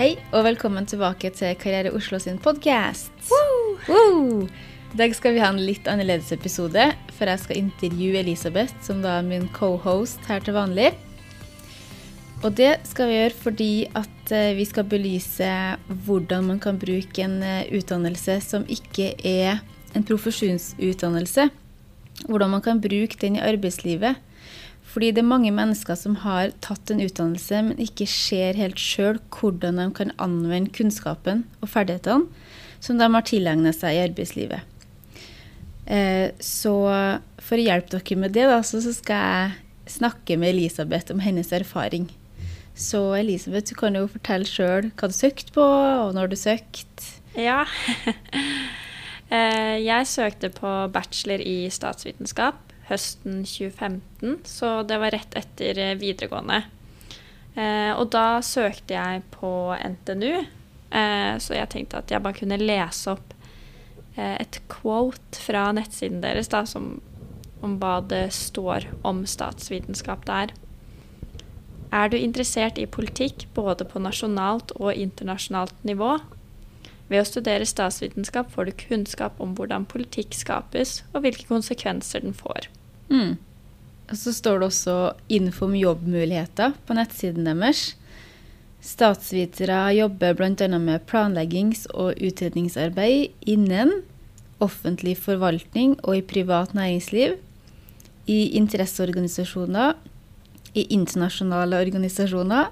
Hei, og velkommen tilbake til Karriere Oslo sin podkast. I dag skal vi ha en litt annerledes episode, for jeg skal intervjue Elisabeth, som da er min co-host her til vanlig. Og det skal vi gjøre fordi at eh, vi skal belyse hvordan man kan bruke en eh, utdannelse som ikke er en profesjonsutdannelse. Hvordan man kan bruke den i arbeidslivet. Fordi det er mange mennesker som har tatt en utdannelse, men ikke ser helt sjøl hvordan de kan anvende kunnskapen og ferdighetene som de har tilegnet seg i arbeidslivet. Eh, så for å hjelpe dere med det, så skal jeg snakke med Elisabeth om hennes erfaring. Så Elisabeth, du kan jo fortelle sjøl hva du søkte på, og når du søkte. Ja. Eh, jeg søkte på bachelor i statsvitenskap høsten 2015, så det var rett etter eh, videregående. Eh, og da søkte jeg på NTNU, så jeg tenkte at jeg bare kunne lese opp et quote fra nettsiden deres da, som, om hva det står om statsvitenskap der. Er du interessert i politikk både på nasjonalt og internasjonalt nivå? Ved å studere statsvitenskap får du kunnskap om hvordan politikk skapes, og hvilke konsekvenser den får. Mm. Og så står det også info om jobbmuligheter på nettsiden deres. Statsvitere jobber bl.a. med planleggings- og utredningsarbeid innen offentlig forvaltning og i privat næringsliv, i interesseorganisasjoner, i internasjonale organisasjoner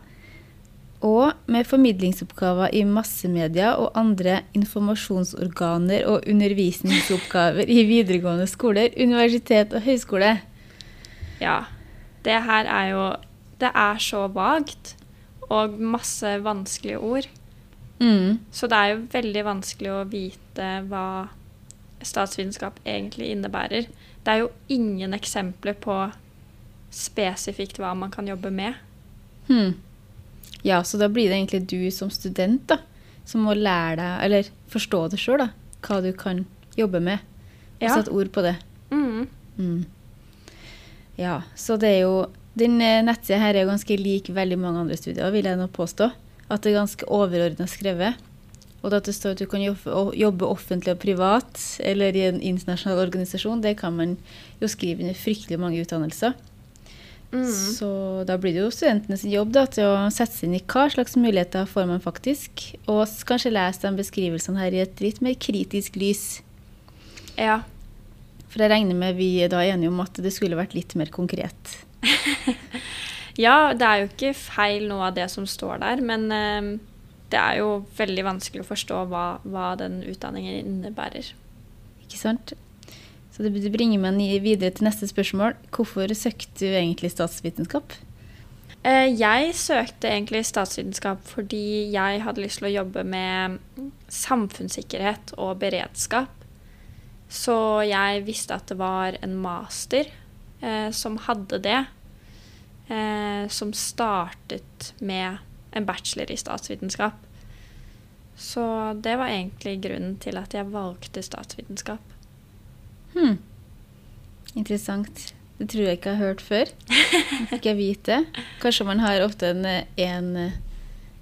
og med formidlingsoppgaver i massemedia og andre informasjonsorganer og undervisningsoppgaver i videregående skoler, universitet og høyskole. Ja. Det her er jo Det er så vagt og masse vanskelige ord. Mm. Så det er jo veldig vanskelig å vite hva statsvitenskap egentlig innebærer. Det er jo ingen eksempler på spesifikt hva man kan jobbe med. Hmm. Ja, så da blir det egentlig du som student da, som må lære deg, eller forstå det sjøl, hva du kan jobbe med. Og Ja. sette ord på det. Mm. Mm. Ja, så det er jo Den nettside nettsida her er jo ganske lik veldig mange andre studier, vil jeg nå påstå. At det er ganske overordna skrevet. Og at det står at du kan jobbe offentlig og privat, eller i en internasjonal organisasjon, det kan man jo skrive under fryktelig mange utdannelser. Mm. Så da blir det jo studentenes jobb da, til å sette seg inn i hva slags muligheter får man faktisk, og kanskje lese de beskrivelsene her i et litt mer kritisk lys. Ja. For jeg regner med vi er da enige om at det skulle vært litt mer konkret. ja, det er jo ikke feil noe av det som står der, men eh, det er jo veldig vanskelig å forstå hva, hva den utdanningen innebærer. Ikke sant? Så det bringer meg videre til neste spørsmål. Hvorfor søkte du egentlig statsvitenskap? Eh, Jeg søkte egentlig statsvitenskap fordi jeg hadde lyst til å jobbe med samfunnssikkerhet og beredskap. Så jeg visste at det var en master eh, som hadde det. Eh, som startet med en bachelor i statsvitenskap. Så det var egentlig grunnen til at jeg valgte statsvitenskap. Hmm. Interessant. Det tror jeg ikke jeg har hørt før. Fikk jeg vite. Kanskje man har ofte en, en,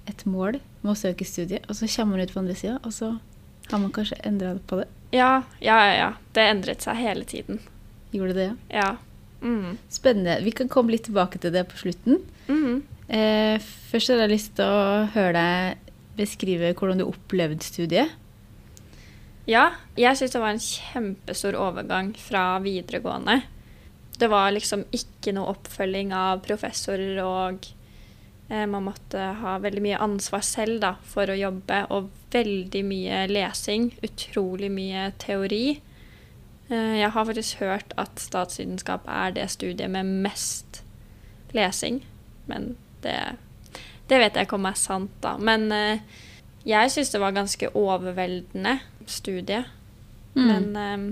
et mål med å søke studie, og så kommer man ut på andre sida, og så har man kanskje endra på det. Ja, ja, ja, ja. Det endret seg hele tiden. Gjorde det, ja? Ja. Mm. Spennende. Vi kan komme litt tilbake til det på slutten. Mhm. Eh, først har jeg lyst til å høre deg beskrive hvordan du opplevde studiet. Ja, jeg syns det var en kjempestor overgang fra videregående. Det var liksom ikke noe oppfølging av professorer, og eh, man måtte ha veldig mye ansvar selv da, for å jobbe, og veldig mye lesing. Utrolig mye teori. Eh, jeg har faktisk hørt at statsvitenskap er det studiet med mest lesing, men det, det vet jeg ikke om er sant, da. Men eh, jeg syns det var ganske overveldende studie. Mm. Men um,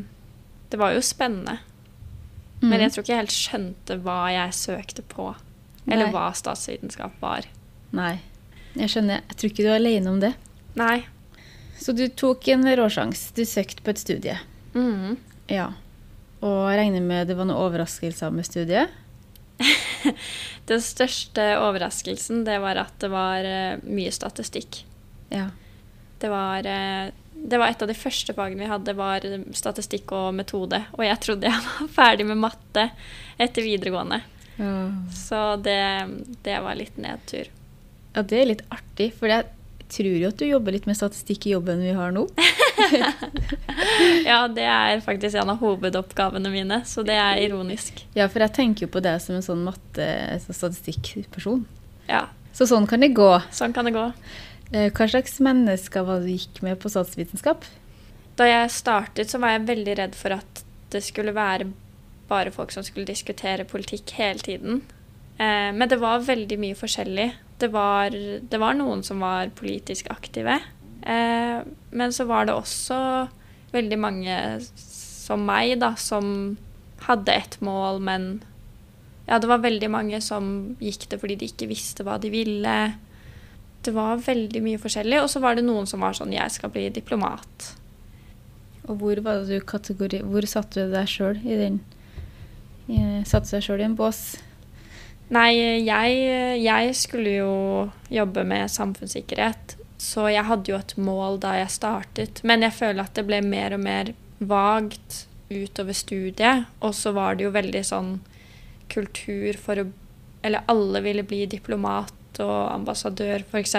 det var jo spennende. Mm. Men jeg tror ikke jeg helt skjønte hva jeg søkte på. Eller Nei. hva statsvitenskap var. Nei. Jeg skjønner. Jeg tror ikke du er alene om det. Nei. Så du tok en råsjans. Du søkte på et studie. Mm. Ja. Og jeg regner med det var noen overraskelser med studiet? Den største overraskelsen det var at det var eh, mye statistikk. Ja. Det var, eh, det var et av de første fagene vi hadde, var statistikk og metode. Og jeg trodde jeg var ferdig med matte etter videregående. Ja. Så det, det var litt nedtur. Ja, det er litt artig, for jeg tror jo at du jobber litt med statistikk i jobben vi har nå. Ja, det er faktisk en av hovedoppgavene mine, så det er ironisk. Ja, for jeg tenker jo på deg som en sånn matte- og statistikkperson. Ja, Så sånn kan det gå. sånn kan det gå. Eh, Hva slags mennesker var du gikk med på statsvitenskap? Da jeg startet, så var jeg veldig redd for at det skulle være bare folk som skulle diskutere politikk hele tiden. Eh, men det var veldig mye forskjellig. Det var, det var noen som var politisk aktive. Eh, men så var det også veldig mange som meg, da, som hadde et mål, men ja, det var veldig mange som gikk det fordi de ikke visste hva de ville. Det var veldig mye forskjellig. Og så var det noen som var sånn Jeg skal bli diplomat. Og hvor var det du kategori... Hvor satte du deg sjøl i den Satte du deg sjøl i en bås? Nei, jeg, jeg skulle jo jobbe med samfunnssikkerhet, så jeg hadde jo et mål da jeg startet. Men jeg føler at det ble mer og mer vagt utover studiet. Og så var det jo veldig sånn kultur for å Eller alle ville bli diplomat og ambassadør, f.eks.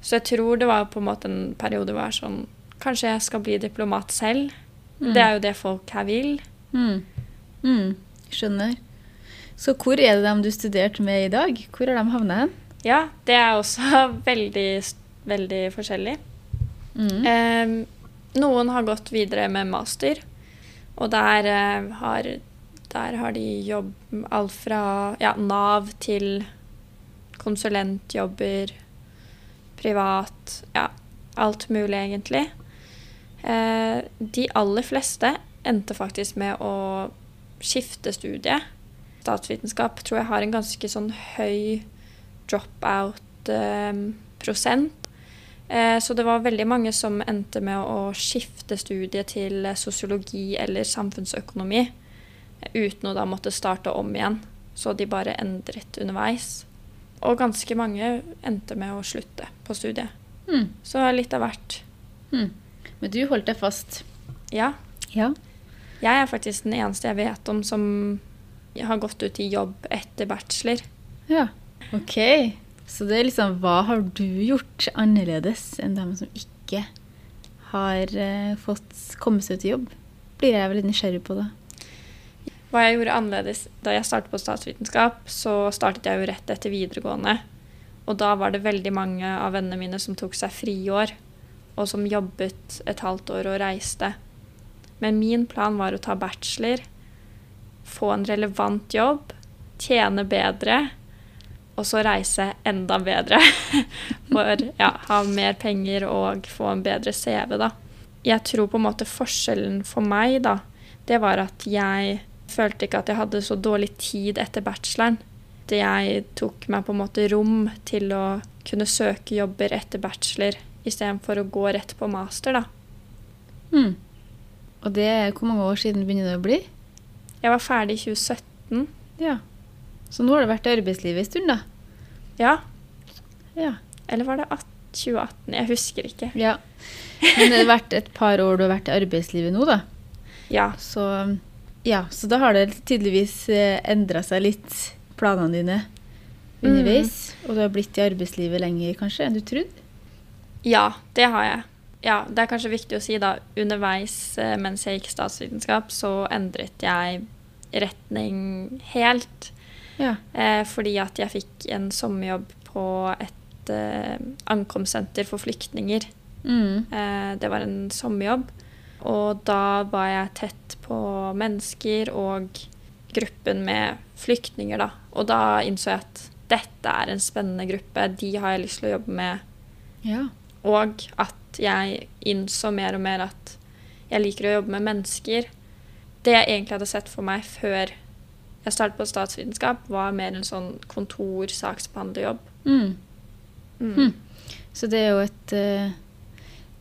Så jeg tror det var på en måte en periode hvor jeg var sånn Kanskje jeg skal bli diplomat selv? Mm. Det er jo det folk her vil. Mm. Mm. Skjønner. Så hvor er det dem du studerte med i dag? Hvor har de havna hen? Ja, det er også veldig, veldig forskjellig. Mm. Eh, noen har gått videre med master, og der, eh, har, der har de jobb alt fra ja, Nav til konsulentjobber, privat Ja, alt mulig, egentlig. Eh, de aller fleste endte faktisk med å skifte studie. Statsvitenskap tror jeg har en ganske sånn høy dropout-prosent. Eh, så det var veldig mange som endte med å skifte studie til eh, sosiologi eller samfunnsøkonomi eh, uten å da måtte starte om igjen. Så de bare endret underveis. Og ganske mange endte med å slutte på studiet. Mm. Så litt av hvert. Mm. Men du holdt deg fast. Ja. Ja. Jeg er faktisk den eneste jeg vet om som har gått ut i jobb etter bachelor. Ja. Ok. Så det er liksom Hva har du gjort annerledes enn dem som ikke har eh, fått komme seg ut i jobb? Blir jeg veldig nysgjerrig på det. Hva jeg gjorde annerledes da jeg startet på statsvitenskap, så startet jeg jo rett etter videregående. Og da var det veldig mange av vennene mine som tok seg friår, og som jobbet et halvt år og reiste. Men min plan var å ta bachelor, få en relevant jobb, tjene bedre, og så reise enda bedre. For ja, ha mer penger og få en bedre CV, da. Jeg tror på en måte forskjellen for meg, da, det var at jeg følte ikke at jeg hadde så dårlig tid etter bacheloren. Jeg tok meg på en måte rom til å kunne søke jobber etter bachelor istedenfor å gå rett på master, da. Mm. Og det er Hvor mange år siden begynner det å bli? Jeg var ferdig i 2017. Ja. Så nå har du vært i arbeidslivet en stund, da? Ja. Ja. Eller var det 2018? Jeg husker ikke. ja. Men det har vært et par år du har vært i arbeidslivet nå, da. Ja. Så ja, så da har det tydeligvis endra seg litt, planene dine underveis. Og du har blitt i arbeidslivet lenger kanskje enn du trodde. Ja, det har jeg. Ja, det er kanskje viktig å si da, underveis eh, mens jeg gikk statsvitenskap, så endret jeg retning helt. Ja. Eh, fordi at jeg fikk en sommerjobb på et eh, ankomstsenter for flyktninger. Mm. Eh, det var en sommerjobb. Og da var jeg tett på mennesker og gruppen med flyktninger, da. Og da innså jeg at dette er en spennende gruppe, de har jeg lyst til å jobbe med. ja. Og at jeg innså mer og mer at jeg liker å jobbe med mennesker. Det jeg egentlig hadde sett for meg før jeg startet på statsvitenskap, var mer en sånn kontorsaksbehandlerjobb. Mm. Mm. Hm. Så det er jo et eh,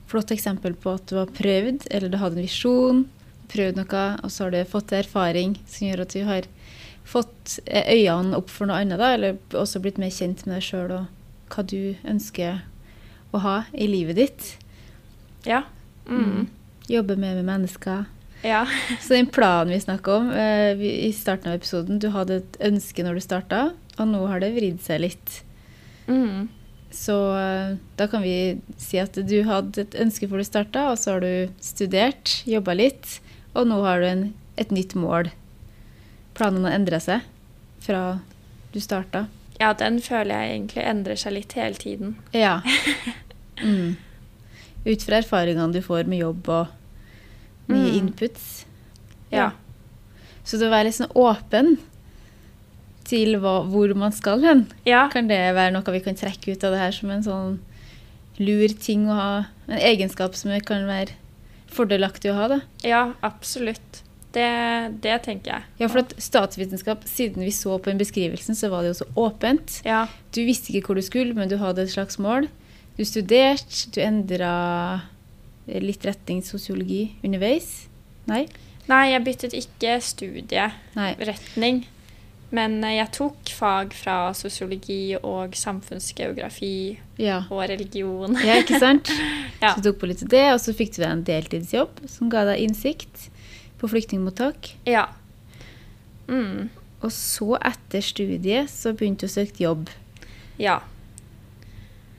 flott eksempel på at du har prøvd, eller du hadde en visjon, prøvd noe, og så har du fått erfaring som gjør at du har fått eh, øynene opp for noe annet, da, eller også blitt mer kjent med deg sjøl og hva du ønsker å ha i livet ditt. Ja. Mm. Jobbe mer med mennesker. Ja. Så den planen vi snakka om eh, vi, i starten av episoden, du hadde et ønske når du starta, og nå har det vridd seg litt. Mm. Så eh, da kan vi si at du hadde et ønske før du starta, og så har du studert, jobba litt, og nå har du en, et nytt mål. Planene har endra seg fra du starta. ja, den føler jeg egentlig endrer seg litt hele tiden. Ja. Mm. Ut fra erfaringene du får med jobb og nye Mm. inputs. Ja. Så det å være litt sånn åpen til hva, hvor man skal hen, Ja. kan det være noe vi kan trekke ut av det her som en sånn lur ting å ha? En egenskap som det kan være fordelaktig å ha, da. ja, absolutt. Det, det tenker jeg. Ja, for at statsvitenskap, siden vi så på den beskrivelsen, så var det jo så åpent. Ja. Du visste ikke hvor du skulle, men du hadde et slags mål. Du studerte, du endra litt retning sosiologi underveis. Nei? Nei, jeg byttet ikke studieretning. Nei. Men eh, jeg tok fag fra sosiologi og samfunnsgeografi Ja. og religion. ja, ikke sant? Ja. Så du tok på litt av det, og så fikk du deg en deltidsjobb som ga deg innsikt på flyktningmottak. Ja. Mm. Og så, etter studiet, så begynte du å søke jobb. Ja.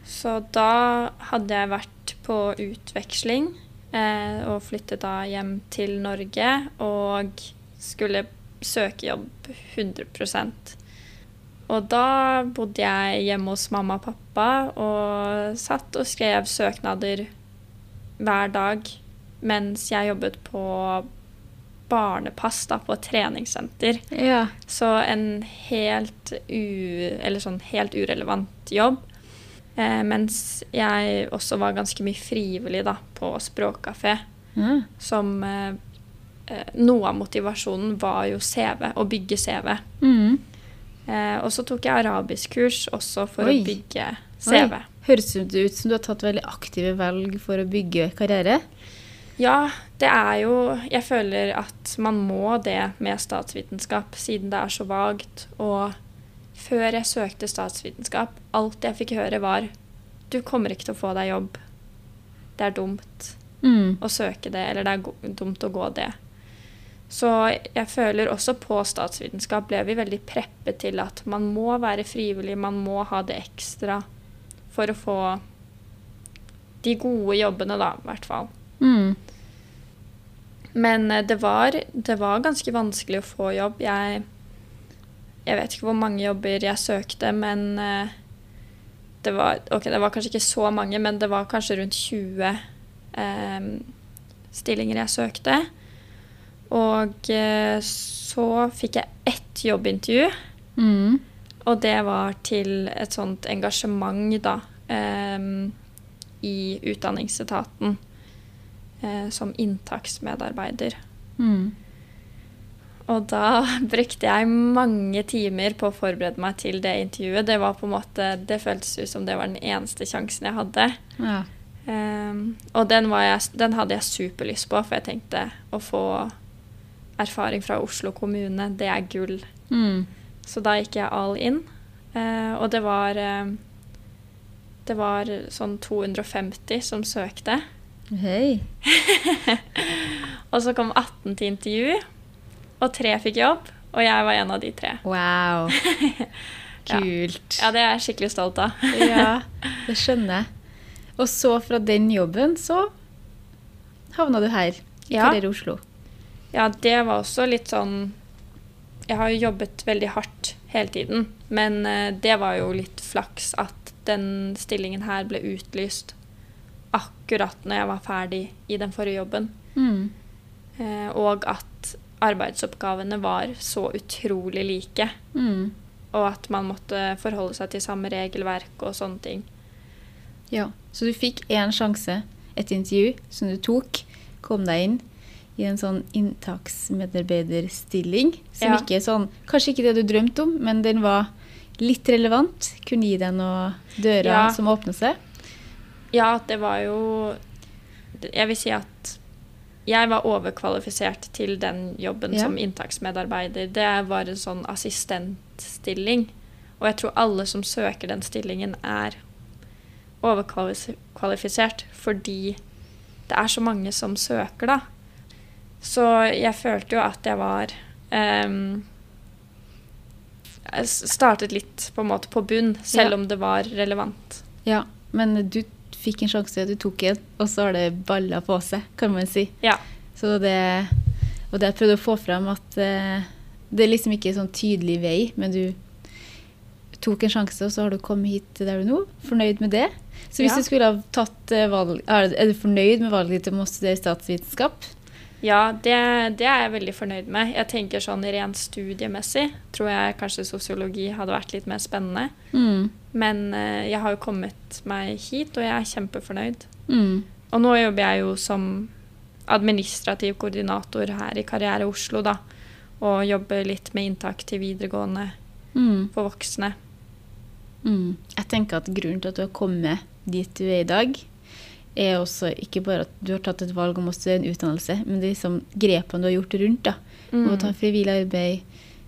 Så da hadde jeg vært på utveksling eh, og flyttet da hjem til Norge og skulle søke jobb 100% Og da bodde jeg hjemme hos mamma og pappa og satt og skrev søknader hver dag mens jeg jobbet på barnepass da, på et treningssenter. Ja. Så en helt, u, eller sånn helt urelevant jobb. Eh, mens jeg også var ganske mye frivillig da, på språkkafé. Mm. Som eh, Noe av motivasjonen var jo CV, å bygge CV. Mm. Eh, og så tok jeg arabiskkurs også for Oi. å bygge CV. Oi. Høres det ut som du har tatt veldig aktive valg for å bygge karriere? Ja, det er jo Jeg føler at man må det med statsvitenskap, siden det er så vagt. Og før jeg søkte statsvitenskap, alt jeg fikk høre, var Du kommer ikke til å få deg jobb. Det er dumt Mm. å søke det, eller det er dumt å gå det. Så jeg føler også på statsvitenskap ble vi veldig preppet til at man må være frivillig, man må ha det ekstra for å få de gode jobbene, da, i hvert fall. Mm. Men eh, det var, det var ganske vanskelig å få jobb. Jeg, jeg vet ikke hvor mange jobber jeg søkte, men eh, det var, okay, det var kanskje ikke så mange, men det var kanskje rundt 20 eh, stillinger jeg søkte. Og eh, så fikk jeg ett jobbintervju, Mm. og det var til et sånt engasjement, da, um, i Utdanningsetaten Uh, som inntaksmedarbeider. Mm. Og da brukte jeg mange timer på å forberede meg til det intervjuet. Det var på en måte, det føltes ut som det var den eneste sjansen jeg hadde. Ja. Um, og den, var jeg, den hadde jeg superlyst på, for jeg tenkte å få erfaring fra Oslo kommune, det er gull. Mm. Så da gikk jeg all in. Eh, og det var eh, Det var sånn 250 som søkte. Hei. Og så kom 18 til intervju, og tre fikk jobb. Og jeg var en av de tre. Wow. Ja. Kult. Ja, det er jeg skikkelig stolt av. Ja, det skjønner jeg. Og så fra den jobben så havna du her i Ja. Karriere Oslo. Ja, det var også litt sånn Jeg har jo jobbet veldig hardt hele tiden, men eh, det var jo litt flaks at den stillingen her ble utlyst akkurat når jeg var ferdig i den forrige jobben. Mm. Eh, og at arbeidsoppgavene var så utrolig like. Mm. Og at man måtte forholde seg til samme regelverk og sånne ting. Ja, så du fikk én sjanse, et intervju som du tok, kom deg inn i en sånn inntaksmedarbeiderstilling, som Ja. ikke er sånn, kanskje ikke det du drømte om, men den var litt relevant, kunne gi deg noen dører Ja. som åpner seg. Ja, det var jo Jeg vil si at jeg var overkvalifisert til den jobben Ja. som inntaksmedarbeider. Det var en sånn assistentstilling. Og jeg tror alle som søker den stillingen, er overkvalifisert fordi det er så mange som søker, da. Så jeg følte jo at jeg var um, startet litt på en måte på bunn, selv Ja. om det var relevant. Ja, men du fikk en sjanse, du tok en, og så har det balla på seg, kan man si. Ja. Så det, og det jeg prøvde å få fram, at uh, det er liksom ikke en sånn tydelig vei, men du tok en sjanse, og så har du kommet hit til der du er nå. Fornøyd med det. Så hvis Ja. du skulle ha tatt eh, valg, er du fornøyd med valget ditt om å studere statsvitenskap? Ja, det, det er jeg veldig fornøyd med. Jeg tenker sånn rent studiemessig tror jeg kanskje sosiologi hadde vært litt mer spennende. Mm. Men uh, jeg har jo kommet meg hit, og jeg er kjempefornøyd. Mm. Og nå jobber jeg jo som administrativ koordinator her i Karriere Oslo, da. Og jobber litt med inntak til videregående Mm. for voksne. Mm. Jeg tenker at grunnen til at du har kommet dit du er i dag, er også ikke bare at du har tatt et valg om å studere en utdannelse, men det er liksom grepene du har gjort rundt. da. Mm. Å ta frivillig arbeid,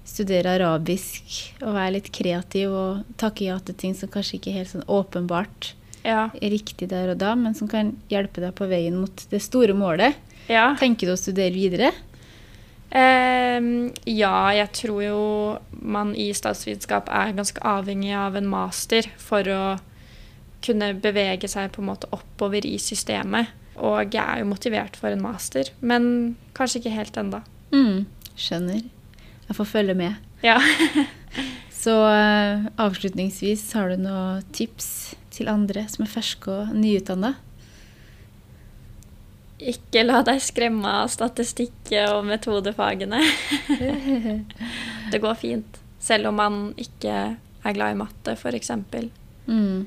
studere arabisk og være litt kreativ og takke ja til ting som kanskje ikke er helt sånn åpenbart Ja. riktig der og da, men som kan hjelpe deg på veien mot det store målet. ja. Tenker du å studere videre? Uh, ja, jeg tror jo man i statsvitenskap er ganske avhengig av en master for å kunne bevege seg på en måte oppover i systemet. Og jeg er jo motivert for en master, men kanskje ikke helt enda. Mm. Skjønner. Jeg får følge med. Ja. Så eh, avslutningsvis, har du noen tips til andre som er ferske og nyutdanna? Ikke la deg skremme av statistikk og metodefagene. det går fint. Selv om man ikke er glad i matte, f.eks. Mm.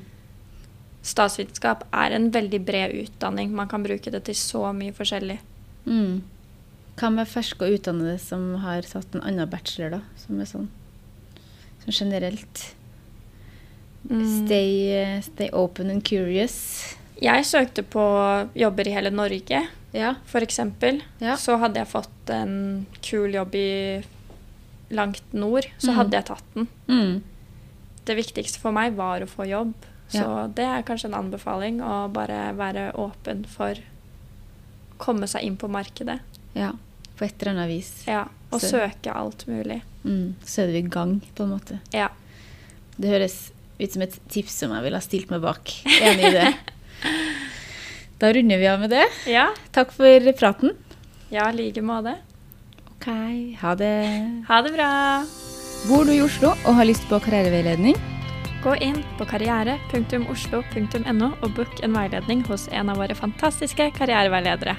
Statsvitenskap er en veldig bred utdanning. Man kan bruke det til så mye forskjellig. Mm. Hva med ferske og utdannede som har tatt en annen bachelor, da? Som er sånn som generelt Mm. stay, stay open and curious. Jeg søkte på jobber i hele Norge, Ja. f.eks. Ja. Så hadde jeg fått en kul jobb i langt nord, så Mm. hadde jeg tatt den. Mm. Det viktigste for meg var å få jobb. Så Ja. det er kanskje en anbefaling å bare være åpen for å komme seg inn på markedet. ja. På et eller annet vis. Ja, Og Så- søke alt mulig. Mm. Så er du i gang, på en måte. Ja. Det høres ut som et tips som jeg ville ha stilt meg bak. Enig i det. Da runder vi av med det. Ja, Takk for praten. ja i like måte. Ok, ha det. Ha det bra! Bor du i Oslo og har lyst på karriereveiledning? Gå inn på karriere.oslo.no og book en veiledning hos en av våre fantastiske karriereveiledere.